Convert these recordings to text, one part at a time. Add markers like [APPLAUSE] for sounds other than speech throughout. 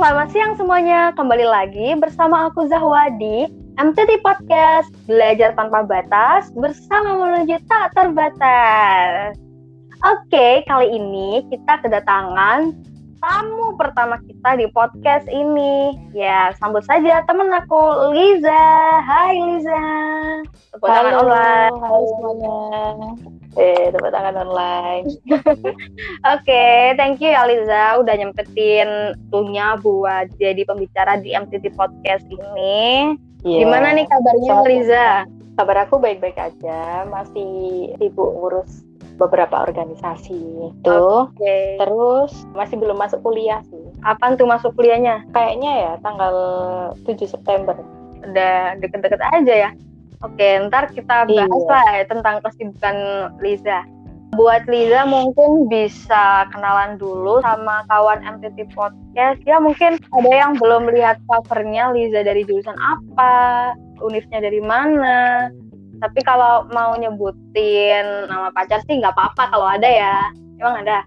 selamat siang semuanya. Kembali lagi bersama aku Zahwa di MTT Podcast Belajar Tanpa Batas bersama menuju tak terbatas. Oke, kali ini kita kedatangan tamu pertama kita di podcast ini. Ya, sambut saja temen aku Liza. Hai Liza. Tepuk tangan online. Halo semuanya. Eh, tepuk tangan online. [LAUGHS] Oke, okay, thank you ya Liza udah nyempetin tunya buat jadi pembicara di MTT Podcast ini. Yeah. Gimana nih kabarnya so, Liza? Kabar aku baik-baik aja, masih sibuk ngurus beberapa organisasi itu. Okay. Terus masih belum masuk kuliah sih. Kapan tuh masuk kuliahnya? Kayaknya ya tanggal 7 September. Udah deket-deket aja ya. Oke, ntar kita bahas iya. lah ya tentang kesibukan Liza. Buat Liza mungkin bisa kenalan dulu sama kawan MTT Podcast. Ya mungkin ada yang belum lihat covernya Liza dari jurusan apa, univnya dari mana, tapi kalau mau nyebutin nama pacar sih nggak apa-apa kalau ada ya. Emang ada?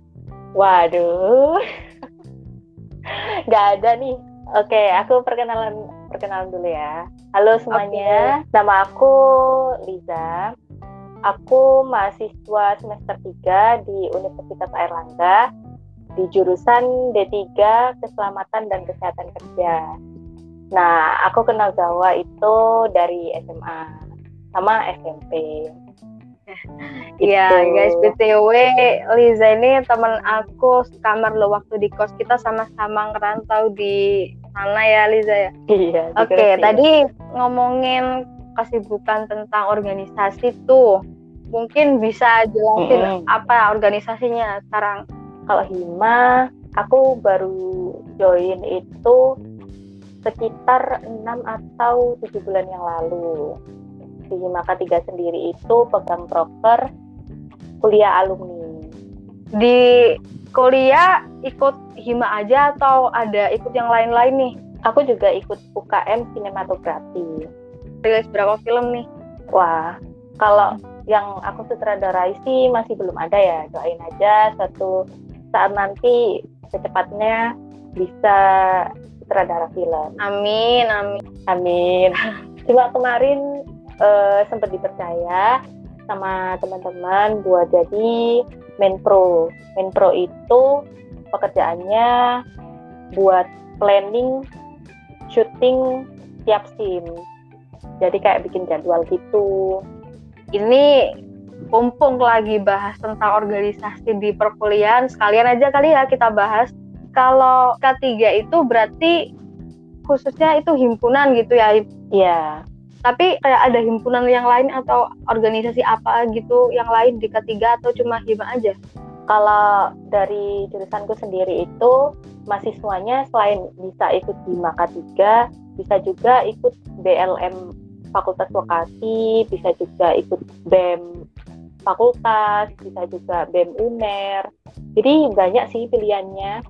Waduh. [LAUGHS] Nggak ada nih. Oke, aku perkenalan perkenalan dulu ya. Halo semuanya. Okay. Nama aku Liza. Aku mahasiswa semester 3 di Universitas Airlangga di jurusan D3 Keselamatan dan Kesehatan Kerja. Nah, aku kenal Jawa itu dari SMA sama SMP. Iya gitu. guys, btw Liza ini teman aku kamar lo waktu di kos kita sama-sama ngerantau di sana ya Liza ya. Iya. Oke, okay, tadi ngomongin kesibukan tentang organisasi tuh, mungkin bisa jelasin mm -hmm. apa organisasinya sekarang? Kalau Hima, aku baru join itu sekitar 6 atau 7 bulan yang lalu di Maka Tiga sendiri itu pegang proker kuliah alumni. Di kuliah ikut Hima aja atau ada ikut yang lain-lain nih? Aku juga ikut UKM sinematografi. Rilis berapa film nih? Wah, kalau yang aku sutradarai sih masih belum ada ya. Doain aja satu saat nanti secepatnya bisa sutradara film. Amin, amin. Amin. [LAUGHS] Cuma kemarin uh, sempat dipercaya sama teman-teman buat jadi menpro. Menpro itu pekerjaannya buat planning syuting tiap scene. Jadi kayak bikin jadwal gitu. Ini mumpung lagi bahas tentang organisasi di perkuliahan, sekalian aja kali ya kita bahas. Kalau K3 itu berarti khususnya itu himpunan gitu ya? Iya tapi kayak ada himpunan yang lain atau organisasi apa gitu yang lain di ketiga atau cuma hima aja? Kalau dari jurusanku sendiri itu mahasiswanya selain bisa ikut hima ketiga bisa juga ikut BLM Fakultas Vokasi bisa juga ikut BEM fakultas bisa juga BEM UNER. Jadi banyak sih pilihannya.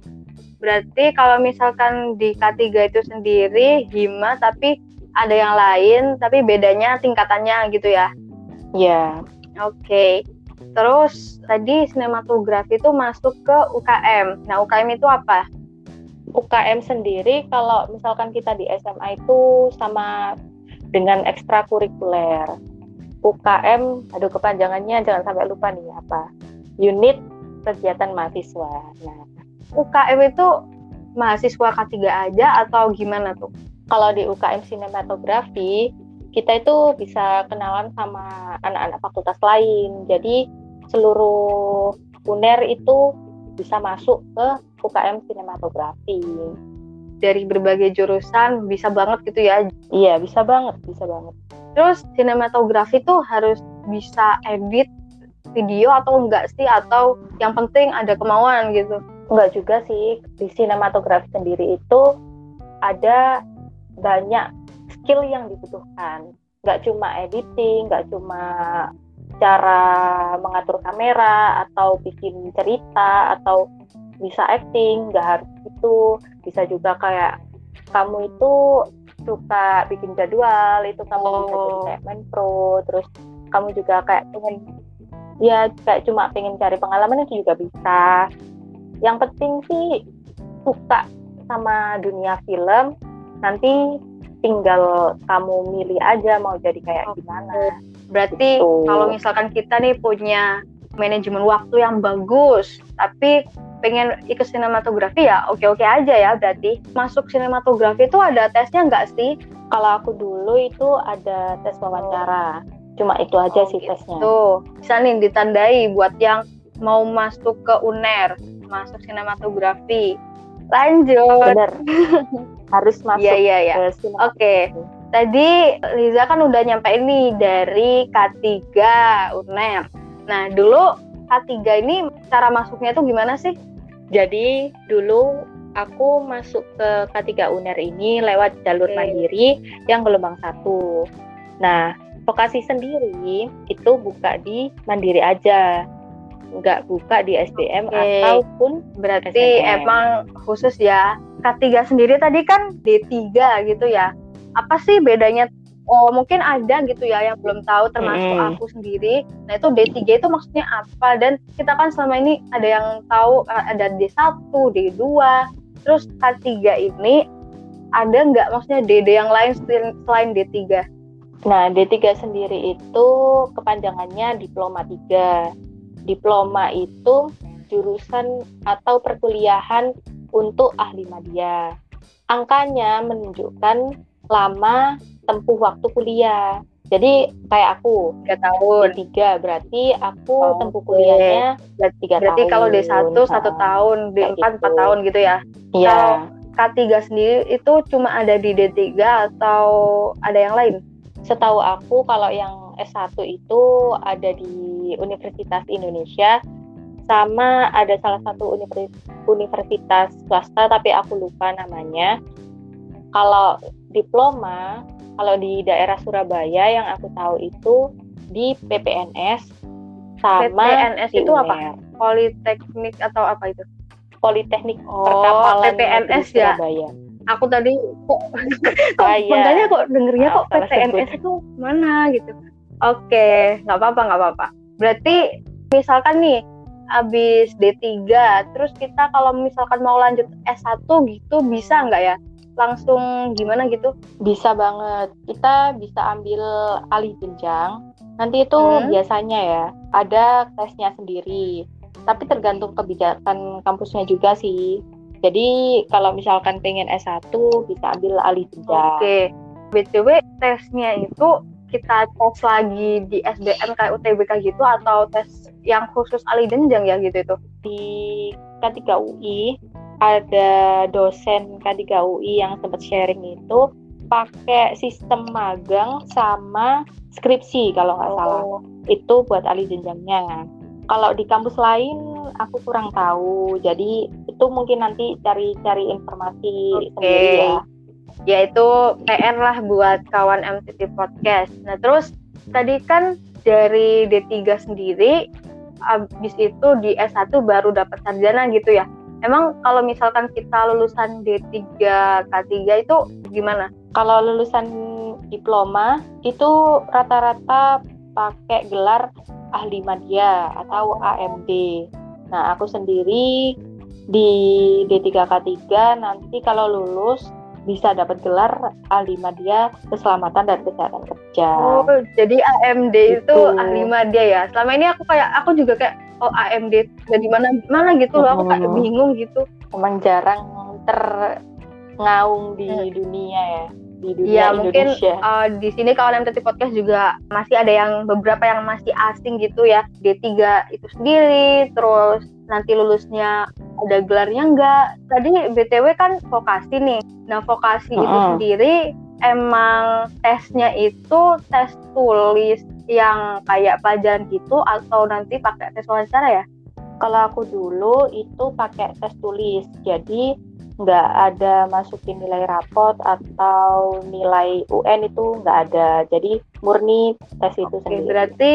Berarti kalau misalkan di K3 itu sendiri hima tapi ada yang lain tapi bedanya tingkatannya gitu ya? Ya yeah. oke. Okay. terus tadi sinematografi itu masuk ke UKM nah UKM itu apa? UKM sendiri kalau misalkan kita di SMA itu sama dengan ekstrakurikuler. UKM aduh kepanjangannya jangan sampai lupa nih apa? Unit kegiatan mahasiswa. Nah. UKM itu mahasiswa K3 aja atau gimana tuh kalau di UKM sinematografi kita itu bisa kenalan sama anak-anak fakultas lain. Jadi seluruh UNER itu bisa masuk ke UKM sinematografi. Dari berbagai jurusan bisa banget gitu ya? Iya, bisa banget, bisa banget. Terus sinematografi tuh harus bisa edit video atau enggak sih? Atau yang penting ada kemauan gitu? Enggak juga sih. Di sinematografi sendiri itu ada banyak skill yang dibutuhkan. Nggak cuma editing nggak cuma cara mengatur kamera atau bikin cerita atau bisa acting nggak harus itu bisa juga kayak kamu itu suka bikin jadwal itu kamu oh. bisa jadi kayak main pro terus kamu juga kayak pengen ya kayak cuma pengen cari pengalaman itu juga bisa. Yang penting sih suka sama dunia film nanti tinggal kamu milih aja mau jadi kayak okay. gimana. Berarti gitu. kalau misalkan kita nih punya manajemen waktu yang bagus, tapi pengen ikut sinematografi ya oke-oke aja ya berarti. Masuk sinematografi itu ada tesnya nggak sih? Kalau aku dulu itu ada tes wawancara. Cuma itu aja oh, sih gitu. tesnya. Tuh, bisa nih ditandai buat yang mau masuk ke UNER, masuk sinematografi. Lanjut. Bener. [LAUGHS] Harus masuk Iya, iya, iya. Oke. Okay. Tadi Liza kan udah nyampe ini dari K3 UNER. Nah, dulu K3 ini cara masuknya tuh gimana sih? Jadi dulu aku masuk ke K3 UNER ini lewat jalur okay. mandiri yang gelombang satu. Nah, vokasi sendiri itu buka di mandiri aja, nggak buka di SDM okay. ataupun berarti SNM. emang khusus ya. K3 sendiri tadi kan D3 gitu ya. Apa sih bedanya oh mungkin ada gitu ya yang belum tahu termasuk hmm. aku sendiri. Nah itu D3 itu maksudnya apa dan kita kan selama ini ada yang tahu eh, ada D1, D2, terus K3 ini ada nggak maksudnya DD yang lain selain D3? Nah D3 sendiri itu kepanjangannya diploma 3. Diploma itu jurusan atau perkuliahan untuk ahli media. Angkanya menunjukkan lama tempuh waktu kuliah. Jadi kayak aku tiga tahun tiga berarti aku oh, tempuh kuliahnya tiga tahun. Berarti kalau D satu satu tahun, D empat empat gitu. tahun gitu ya? Iya. K3 sendiri itu cuma ada di D3 atau ada yang lain? Setahu aku kalau yang S1 itu ada di Universitas Indonesia sama ada salah satu universitas swasta tapi aku lupa namanya. Kalau diploma kalau di daerah Surabaya yang aku tahu itu di PPNS sama PPNS itu apa? Politeknik atau apa itu? Politeknik oh, Perkapalan PPNS ya. Surabaya. Aku tadi kok [LAUGHS] kok makanya kok dengernya kok PPNS itu mana gitu. Oke, nggak apa-apa nggak apa-apa. Berarti misalkan nih habis D3 terus kita kalau misalkan mau lanjut S1 gitu bisa nggak ya? langsung gimana gitu? Bisa banget. Kita bisa ambil alih jenjang. Nanti itu hmm. biasanya ya ada tesnya sendiri. Tapi tergantung kebijakan kampusnya juga sih. Jadi kalau misalkan pengen S1 bisa ambil alih jenjang. Oke. BTW tesnya itu kita tes lagi di SBM kayak UTBK gitu atau tes yang khusus alih jenjang ya gitu itu? Di K3 UI ada dosen K3 UI yang sempat sharing itu pakai sistem magang sama skripsi kalau nggak oh. salah. Itu buat alih jenjangnya. Kalau di kampus lain aku kurang tahu. Jadi itu mungkin nanti cari-cari informasi okay. sendiri ya. Ya itu PR lah buat kawan MTT Podcast. Nah terus tadi kan dari D3 sendiri habis itu di S1 baru dapat sarjana gitu ya. Emang kalau misalkan kita lulusan D3 K3 itu gimana? Kalau lulusan diploma itu rata-rata pakai gelar ahli media atau AMD. Nah, aku sendiri di D3 K3 nanti kalau lulus bisa dapat gelar ahli media keselamatan dan kesehatan kerja. Oh, jadi AMD gitu. itu ahli media ya. Selama ini aku kayak aku juga kayak oh AMD dari mana mana gitu loh aku kayak bingung gitu emang jarang terngaung di hmm. dunia ya di dunia ya, mungkin uh, di sini kawan MTT Podcast juga masih ada yang beberapa yang masih asing gitu ya D3 itu sendiri terus nanti lulusnya ada gelarnya enggak tadi BTW kan vokasi nih nah vokasi uh -huh. itu sendiri emang tesnya itu tes tulis yang kayak pelajaran gitu atau nanti pakai tes wawancara ya? Kalau aku dulu itu pakai tes tulis, jadi nggak ada masukin nilai rapot atau nilai UN itu nggak ada. Jadi murni tes itu Oke, sendiri. Berarti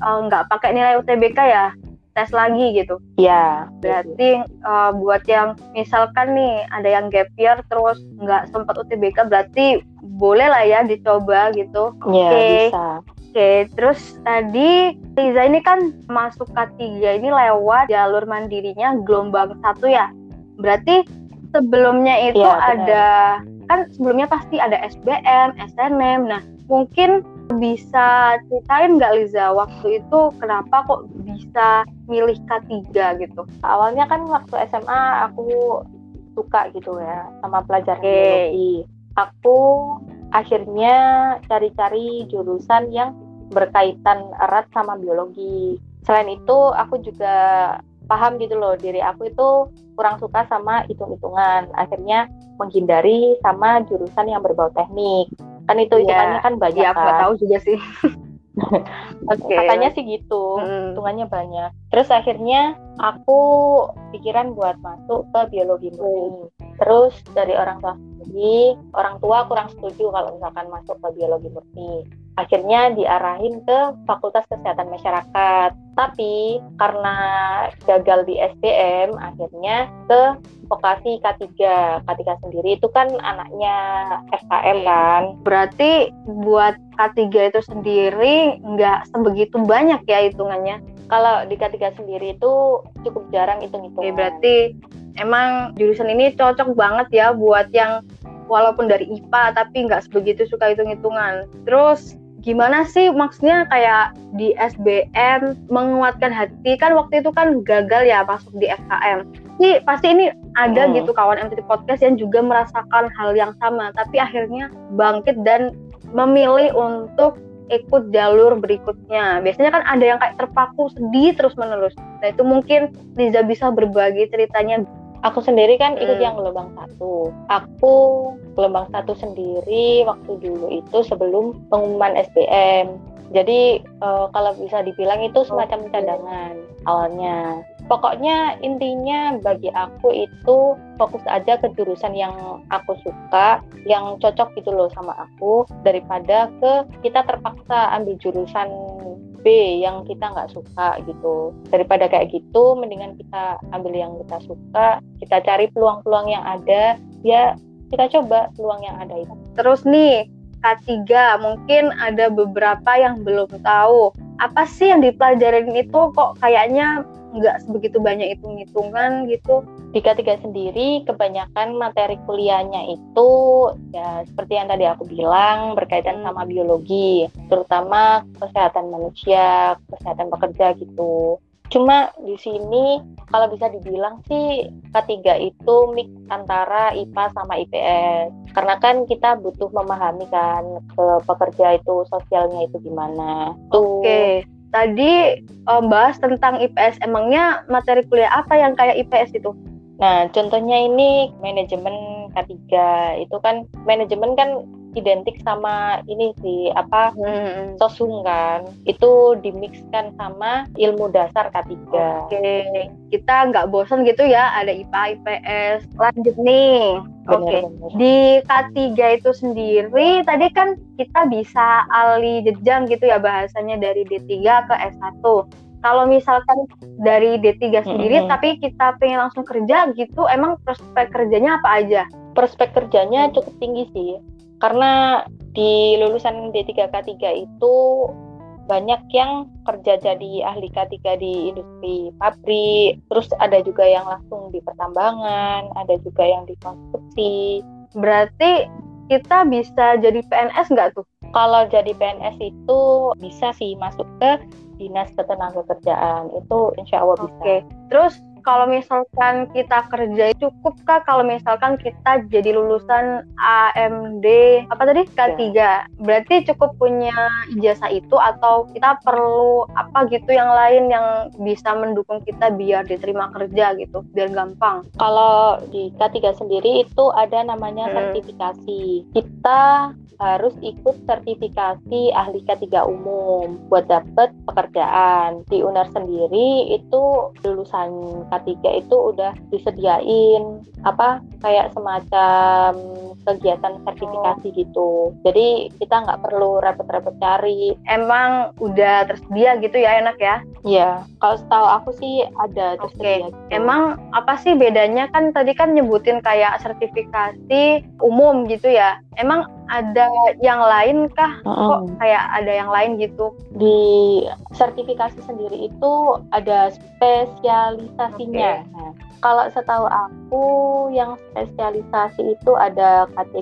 uh, nggak pakai nilai UTBK ya? Tes lagi gitu? Iya. Berarti uh, buat yang misalkan nih ada yang gap year terus nggak sempat UTBK, berarti boleh lah ya dicoba gitu. Iya okay. bisa. Oke, terus tadi Liza ini kan masuk K3 ini lewat jalur mandirinya gelombang satu ya. Berarti sebelumnya itu ya, ada kan sebelumnya pasti ada SBM, SNM. Nah, mungkin bisa ceritain nggak Liza waktu itu kenapa kok bisa milih K3 gitu? Awalnya kan waktu SMA aku suka gitu ya sama pelajaran okay. biologi. Aku akhirnya cari-cari jurusan yang berkaitan erat sama biologi. Selain itu, aku juga paham gitu loh diri aku itu kurang suka sama hitung-hitungan. Akhirnya menghindari sama jurusan yang berbau teknik. Kan itu iya. hitungannya kan banyak ya, kan. tahu juga sih. [LAUGHS] okay. Katanya sih gitu, hmm. hitungannya banyak. Terus akhirnya aku pikiran buat masuk ke biologi murni. Terus dari orang tua sendiri, orang tua kurang setuju kalau misalkan masuk ke biologi murni akhirnya diarahin ke Fakultas Kesehatan Masyarakat. Tapi karena gagal di SBM, akhirnya ke vokasi K3. K3 sendiri itu kan anaknya FKM kan. Berarti buat K3 itu sendiri nggak sebegitu banyak ya hitungannya? Kalau di K3 sendiri itu cukup jarang hitung-hitungan. Oke, berarti emang jurusan ini cocok banget ya buat yang walaupun dari IPA tapi nggak sebegitu suka hitung-hitungan. Terus gimana sih maksudnya kayak di SBM menguatkan hati? Kan waktu itu kan gagal ya masuk di FKM sih pasti ini ada hmm. gitu kawan MTT Podcast yang juga merasakan hal yang sama tapi akhirnya bangkit dan memilih untuk ikut jalur berikutnya. Biasanya kan ada yang kayak terpaku sedih terus menerus nah itu mungkin Liza bisa berbagi ceritanya Aku sendiri kan ikut hmm. yang gelombang satu. Aku gelombang satu sendiri waktu dulu itu sebelum pengumuman SBM. Jadi uh, kalau bisa dibilang itu semacam cadangan awalnya. Pokoknya intinya bagi aku itu fokus aja ke jurusan yang aku suka, yang cocok gitu loh sama aku daripada ke kita terpaksa ambil jurusan B yang kita nggak suka gitu. Daripada kayak gitu mendingan kita ambil yang kita suka kita cari peluang-peluang yang ada ya kita coba peluang yang ada itu. Terus nih K3 mungkin ada beberapa yang belum tahu. Apa sih yang dipelajarin itu kok kayaknya nggak sebegitu banyak hitung-hitungan gitu. Di K3 sendiri kebanyakan materi kuliahnya itu ya seperti yang tadi aku bilang berkaitan hmm. sama biologi, terutama kesehatan manusia, kesehatan pekerja gitu. Cuma di sini kalau bisa dibilang sih K3 itu mix antara IPA sama IPS. Karena kan kita butuh memahami kan ke pekerja itu sosialnya itu gimana. Oke. Okay tadi um, bahas tentang IPS. Emangnya materi kuliah apa yang kayak IPS itu? Nah, contohnya ini manajemen K3. Itu kan manajemen kan identik sama ini sih apa hmm. sosum kan itu dimixkan sama ilmu dasar K3 oke okay. kita nggak bosan gitu ya ada IPA IPS lanjut nih oke okay. di K3 itu sendiri tadi kan kita bisa alih jenjang gitu ya bahasanya dari D3 ke S1 kalau misalkan dari D3 sendiri mm -hmm. tapi kita pengen langsung kerja gitu emang prospek kerjanya apa aja prospek kerjanya cukup tinggi sih karena di lulusan D3K3 itu banyak yang kerja jadi ahli K3 di industri pabrik, terus ada juga yang langsung di pertambangan, ada juga yang di konstruksi. Berarti kita bisa jadi PNS nggak tuh? Kalau jadi PNS itu bisa sih masuk ke dinas ketenagakerjaan itu insya Allah bisa. Oke. Terus kalau misalkan kita kerja cukup kah kalau misalkan kita jadi lulusan AMD apa tadi? K3 ya. berarti cukup punya ijazah itu atau kita perlu apa gitu yang lain yang bisa mendukung kita biar diterima kerja gitu biar gampang? Kalau di K3 sendiri itu ada namanya hmm. sertifikasi. Kita harus ikut sertifikasi ahli K3 umum buat dapat pekerjaan. Di UNER sendiri itu lulusan K3 itu udah disediain apa kayak semacam kegiatan sertifikasi oh. gitu. Jadi kita nggak perlu repot-repot cari. Emang udah tersedia gitu ya enak ya? Iya. Kalau setahu aku sih ada tersedia. Okay. Gitu. Emang apa sih bedanya kan tadi kan nyebutin kayak sertifikasi umum gitu ya? Emang ada yang lain kah? Uh -uh. Kok kayak ada yang lain gitu? Di sertifikasi sendiri itu ada spesialisasinya. Okay. Nah, Kalau setahu aku yang spesialisasi itu ada K3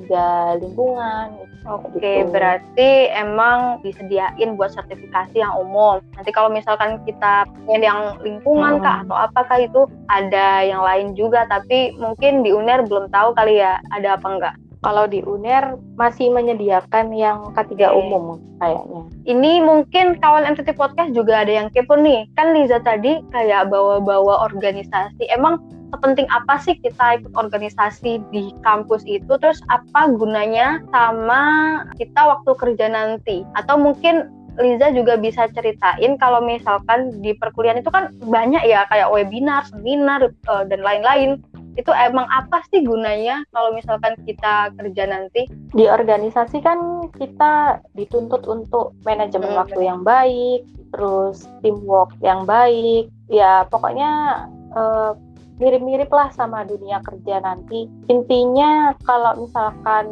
lingkungan. Oke, okay, gitu. berarti emang disediain buat sertifikasi yang umum. Nanti kalau misalkan kita pengen yang lingkungan hmm. kah atau apakah itu ada yang lain juga, tapi mungkin di UNER belum tahu kali ya ada apa enggak kalau di UNER masih menyediakan yang K3 okay. umum kayaknya. Ini mungkin kawan MTT Podcast juga ada yang kepo nih. Kan Liza tadi kayak bawa-bawa organisasi. Emang sepenting apa sih kita ikut organisasi di kampus itu? Terus apa gunanya sama kita waktu kerja nanti? Atau mungkin Liza juga bisa ceritain kalau misalkan di perkuliahan itu kan banyak ya kayak webinar, seminar, uh, dan lain-lain itu emang apa sih gunanya kalau misalkan kita kerja nanti? Di organisasi kan kita dituntut untuk manajemen hmm. waktu yang baik, terus teamwork yang baik, ya pokoknya uh, mirip-mirip lah sama dunia kerja nanti. Intinya kalau misalkan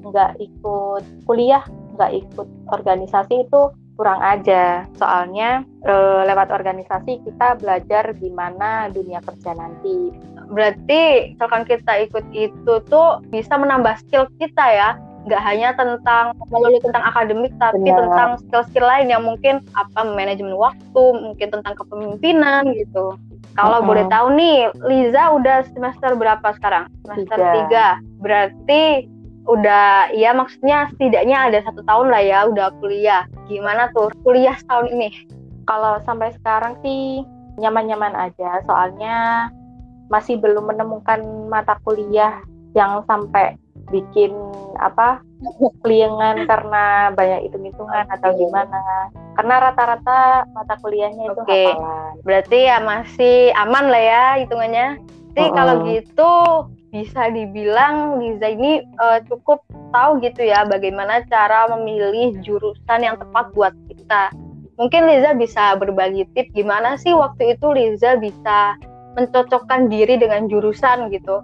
nggak ikut kuliah, nggak ikut organisasi itu kurang aja. Soalnya e, lewat organisasi kita belajar gimana dunia kerja nanti. Berarti misalkan kita ikut itu tuh bisa menambah skill kita ya. Nggak hanya tentang melalui tentang akademik, tapi Benar. tentang skill-skill lain yang mungkin apa manajemen waktu, mungkin tentang kepemimpinan gitu. Kalau uh-huh. boleh tahu nih, Liza udah semester berapa sekarang? Semester tiga. Berarti udah ya maksudnya setidaknya ada satu tahun lah ya udah kuliah gimana tuh kuliah setahun ini kalau sampai sekarang sih nyaman-nyaman aja soalnya masih belum menemukan mata kuliah yang sampai bikin apa keliengan karena banyak hitung-hitungan atau gimana karena rata-rata mata kuliahnya itu okay. hafalan berarti ya masih aman lah ya hitungannya jadi uh -uh. kalau gitu bisa dibilang Liza ini uh, cukup tahu gitu ya bagaimana cara memilih jurusan yang tepat buat kita. Mungkin Liza bisa berbagi tips gimana sih waktu itu Liza bisa mencocokkan diri dengan jurusan gitu.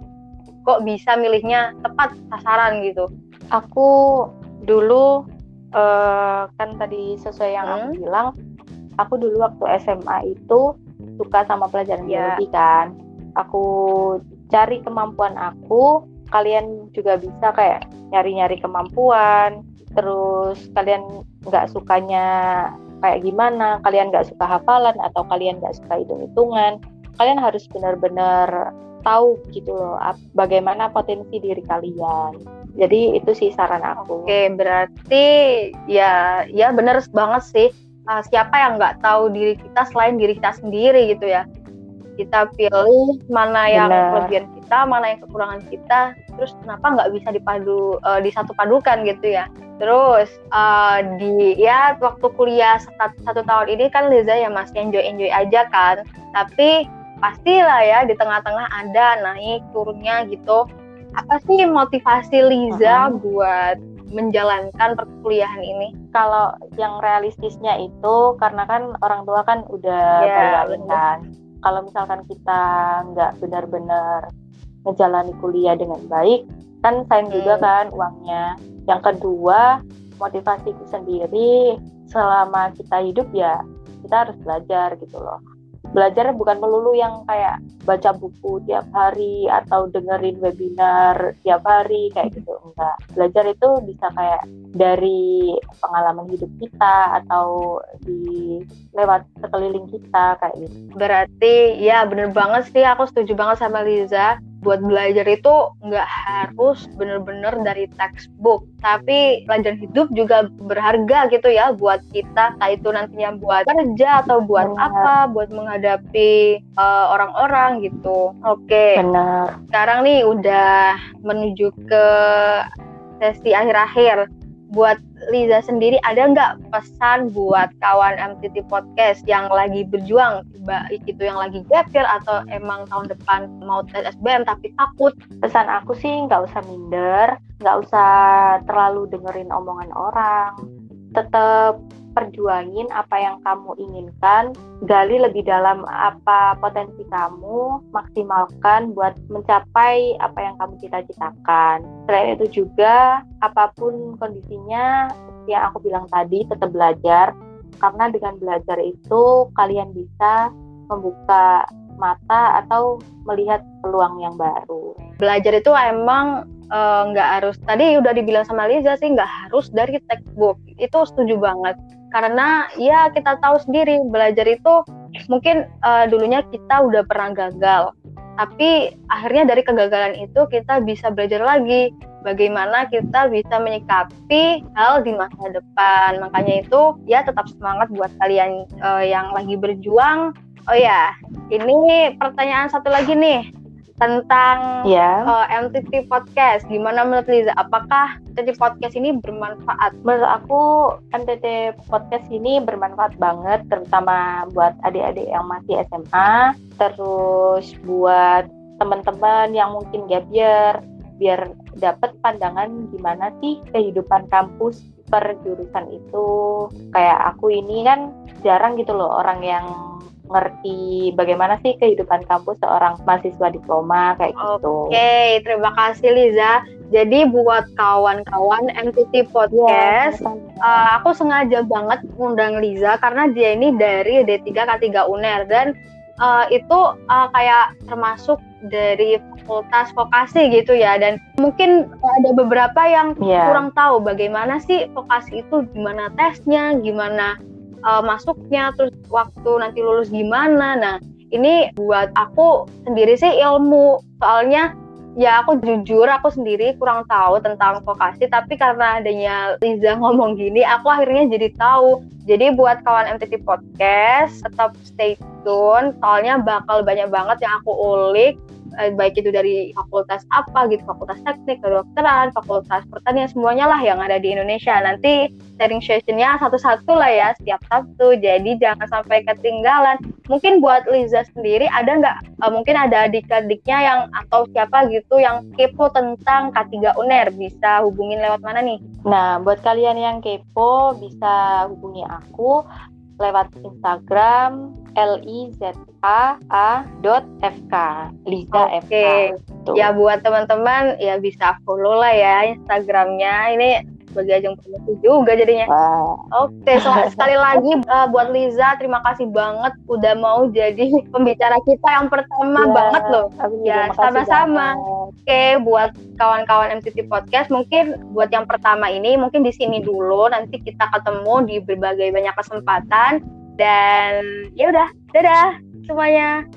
Kok bisa milihnya tepat sasaran gitu? Aku dulu uh, kan tadi sesuai yang hmm. aku bilang, aku dulu waktu SMA itu suka sama pelajaran yeah. biologi kan. Aku cari kemampuan aku kalian juga bisa kayak nyari-nyari kemampuan terus kalian nggak sukanya kayak gimana kalian nggak suka hafalan atau kalian nggak suka hitung-hitungan kalian harus benar-benar tahu gitu loh bagaimana potensi diri kalian. Jadi itu sih saran aku. Oke berarti ya ya benar banget sih. Uh, siapa yang nggak tahu diri kita selain diri kita sendiri gitu ya? Kita pilih mana yang Benar. kelebihan kita, mana yang kekurangan kita, terus kenapa nggak bisa dipadu uh, disatu padukan gitu ya. Terus uh, di ya waktu kuliah satu, satu tahun ini kan Liza ya masih enjoy enjoy aja kan, tapi pastilah ya di tengah-tengah ada naik turunnya gitu. Apa sih motivasi Liza uh -huh. buat menjalankan perkuliahan ini? Kalau yang realistisnya itu karena kan orang tua kan udah yeah, bayarin kan kalau misalkan kita nggak benar-benar menjalani kuliah dengan baik kan sayang hmm. juga kan uangnya yang kedua motivasiku sendiri selama kita hidup ya kita harus belajar gitu loh belajar bukan melulu yang kayak baca buku tiap hari atau dengerin webinar tiap hari kayak gitu enggak. Belajar itu bisa kayak dari pengalaman hidup kita atau di lewat sekeliling kita kayak gitu. Berarti ya bener banget sih aku setuju banget sama Liza buat belajar itu nggak harus bener-bener dari textbook tapi pelajaran hidup juga berharga gitu ya buat kita entah itu nantinya buat kerja atau buat Benar. apa buat menghadapi uh, orang-orang gitu oke okay. Benar. sekarang nih udah menuju ke sesi akhir-akhir buat Liza sendiri ada nggak pesan buat kawan MTT Podcast yang lagi berjuang baik itu yang lagi gapir atau emang tahun depan mau tes SBM tapi takut? Pesan aku sih nggak usah minder nggak usah terlalu dengerin omongan orang tetap perjuangin apa yang kamu inginkan, gali lebih dalam apa potensi kamu, maksimalkan buat mencapai apa yang kamu cita-citakan. Selain itu juga, apa pun kondisinya, yang aku bilang tadi, tetap belajar, karena dengan belajar itu kalian bisa membuka mata atau melihat peluang yang baru. Belajar itu emang nggak uh, harus tadi udah dibilang sama Liza sih nggak harus dari textbook. Itu setuju banget. Karena ya kita tahu sendiri belajar itu mungkin uh, dulunya kita udah pernah gagal. Tapi akhirnya dari kegagalan itu kita bisa belajar lagi bagaimana kita bisa menyikapi hal di masa depan. Makanya itu ya tetap semangat buat kalian uh, yang lagi berjuang. Oh ya ini pertanyaan satu lagi nih tentang yeah. Ya. uh, MTT Podcast. Gimana menurut Liza? Apakah MTT Podcast ini bermanfaat? Menurut aku MTT Podcast ini bermanfaat banget, terutama buat adik-adik yang masih SMA, terus buat teman-teman yang mungkin gap year, biar dapat pandangan gimana sih kehidupan kampus per jurusan itu. Kayak aku ini kan jarang gitu loh orang yang ngerti bagaimana sih kehidupan kampus seorang mahasiswa diploma kayak gitu. Oke, okay, terima kasih Liza. Jadi buat kawan-kawan MTT Podcast, ya, uh, aku sengaja banget ngundang Liza karena dia ini dari D3 K3 UNER dan uh, itu uh, kayak termasuk dari fakultas vokasi gitu ya dan mungkin ada beberapa yang yeah. kurang tahu bagaimana sih vokasi itu gimana tesnya, gimana uh, masuknya terus waktu nanti lulus gimana. Nah ini buat aku sendiri sih ilmu. Soalnya ya aku jujur aku sendiri kurang tahu tentang vokasi tapi karena adanya Liza [LAUGHS] ngomong gini aku akhirnya jadi tahu. Jadi buat kawan MTT Podcast tetap stay tune. Soalnya bakal banyak banget yang aku ulik baik itu dari fakultas apa gitu fakultas teknik kedokteran fakultas pertanian semuanya lah yang ada di Indonesia. Nanti sharing sessionnya satu-satu lah ya setiap satu jadi jangan sampai ketinggalan. Mungkin buat Liza sendiri ada nggak uh, mungkin ada adik-adiknya yang atau siapa gitu yang kepo tentang K3 UNER? Bisa hubungin lewat mana nih? Nah buat kalian yang kepo bisa hubungi aku lewat Instagram l i z a a dot f k Liza okay. FK. Tuh. Ya buat teman-teman ya bisa follow lah ya Instagramnya. Ini sebagai ajang promosi juga jadinya. Wow. Oke, so, [LAUGHS] sekali lagi uh, buat Liza terima kasih banget udah mau jadi [LAUGHS] pembicara kita yang pertama ya, banget loh. Ya, sama-sama. Oke, buat kawan-kawan MCT Podcast mungkin buat yang pertama ini mungkin di sini dulu nanti kita ketemu di berbagai banyak kesempatan dan ya udah, dadah semuanya.